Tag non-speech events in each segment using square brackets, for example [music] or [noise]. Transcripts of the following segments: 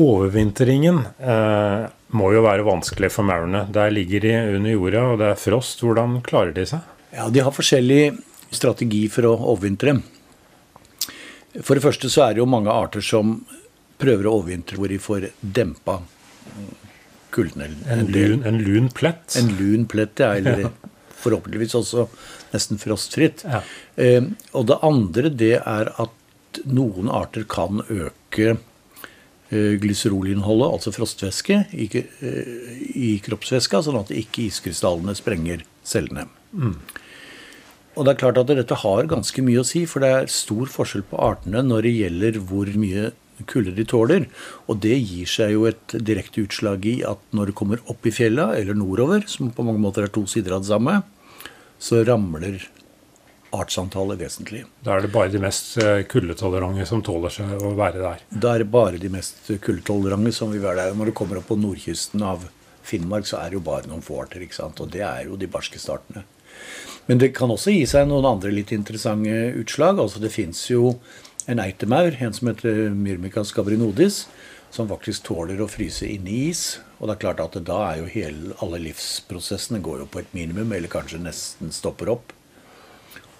Overvintringen eh, må jo være vanskelig for maurene. Der ligger de under jorda, og det er frost. Hvordan klarer de seg? Ja, De har forskjellig strategi for å overvintre. For det første så er det jo mange arter som prøver å overvintre hvor de får dempa kulden. En, En, lun, en lun plett? en lun plett, ja. Eller [laughs] forhåpentligvis også nesten frostfritt. Ja. Eh, og det andre det er at noen arter kan øke glyserolinnholdet, altså frostvæske, i, eh, i kroppsvæska, sånn at ikke iskrystallene sprenger cellene. Og det er klart at dette har ganske mye å si, for det er stor forskjell på artene når det gjelder hvor mye kulde de tåler. Og det gir seg jo et direkte utslag i at når det kommer opp i fjella, eller nordover, som på mange måter er to sider av det samme, så ramler artsantallet vesentlig. Da er det bare de mest eh, kuldetolerante som tåler seg å være der. Da er det bare de mest kuldetolerante som vil være der. Når det kommer opp på nordkysten av Finnmark, så er det jo bare noen få arter. ikke sant? Og det er jo de barske startene. Men det kan også gi seg noen andre litt interessante utslag. Altså Det fins jo en eitemaur, en som heter Myrmica scabrinodis, som faktisk tåler å fryse inne i is. Og det er klart at da er jo hele, alle livsprosessene går jo på et minimum, eller kanskje nesten stopper opp.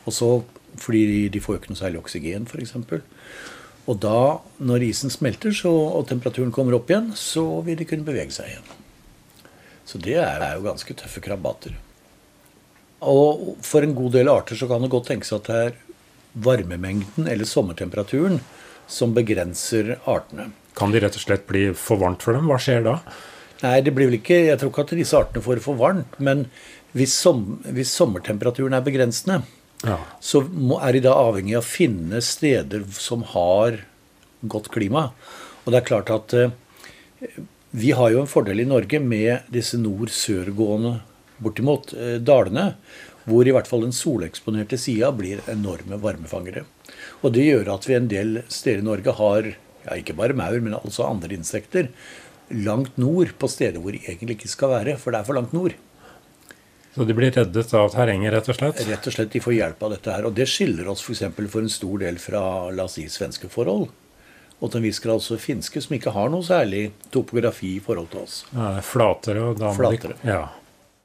Og så fordi de får jo ikke noe særlig oksygen, f.eks. Og da, når isen smelter så, og temperaturen kommer opp igjen, så vil de kunne bevege seg igjen. Så det er, jo ganske tøffe krabater. Og for en god del arter så kan det godt tenkes at det er varmemengden eller sommertemperaturen som begrenser artene. Kan de rett og slett bli for varmt for dem? Hva skjer da? Nei, det blir vel ikke Jeg tror ikke at disse artene får det for varmt. Men hvis, som, hvis sommertemperaturen er begrensende, Ja. så er de da avhengig av å finne steder som har godt klima. Og det er klart at eh, vi har jo en fordel i Norge med disse nord-sør-gående bortimot eh, dalene, hvor i hvert fall den soleksponerte sida blir enorme varmefangere. Og det gjør at vi en del steder i Norge har ja, ikke bare maur, men også andre insekter langt nord på steder hvor de egentlig ikke skal være, for det er for langt nord. Så de blir reddet av terrenget, rett og slett? Rett og slett de får hjelp av dette her. Og det skiller oss f.eks. For, for en stor del fra la oss si, svenske forhold. Og til en viss grad også finske, som ikke har noe særlig topografi i forhold til oss. Ja, flatere og da Flatere. Ja.